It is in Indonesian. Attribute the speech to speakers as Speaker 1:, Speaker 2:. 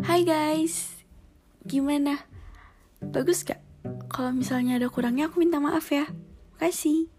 Speaker 1: Hai guys, gimana? Bagus gak? Kalau misalnya ada kurangnya aku minta maaf ya. Makasih.